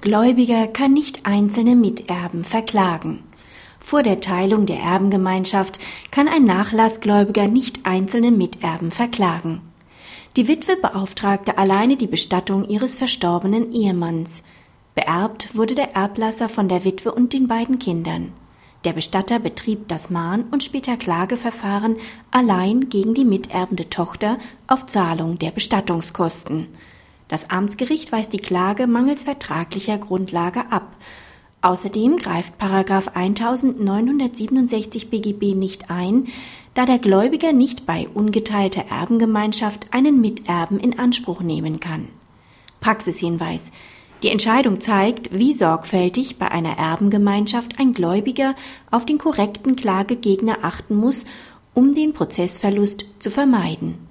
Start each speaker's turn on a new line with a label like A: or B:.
A: Gläubiger kann nicht einzelne Miterben verklagen. Vor der Teilung der Erbengemeinschaft kann ein Nachlassgläubiger nicht einzelne Miterben verklagen. Die Witwe beauftragte alleine die Bestattung ihres verstorbenen Ehemanns. Beerbt wurde der Erblasser von der Witwe und den beiden Kindern. Der Bestatter betrieb das Mahn- und später Klageverfahren allein gegen die miterbende Tochter auf Zahlung der Bestattungskosten. Das Amtsgericht weist die Klage mangels vertraglicher Grundlage ab. Außerdem greift Paragraph 1967 BGB nicht ein, da der Gläubiger nicht bei ungeteilter Erbengemeinschaft einen Miterben in Anspruch nehmen kann. Praxishinweis die Entscheidung zeigt, wie sorgfältig bei einer Erbengemeinschaft ein Gläubiger auf den korrekten Klagegegner achten muss, um den Prozessverlust zu vermeiden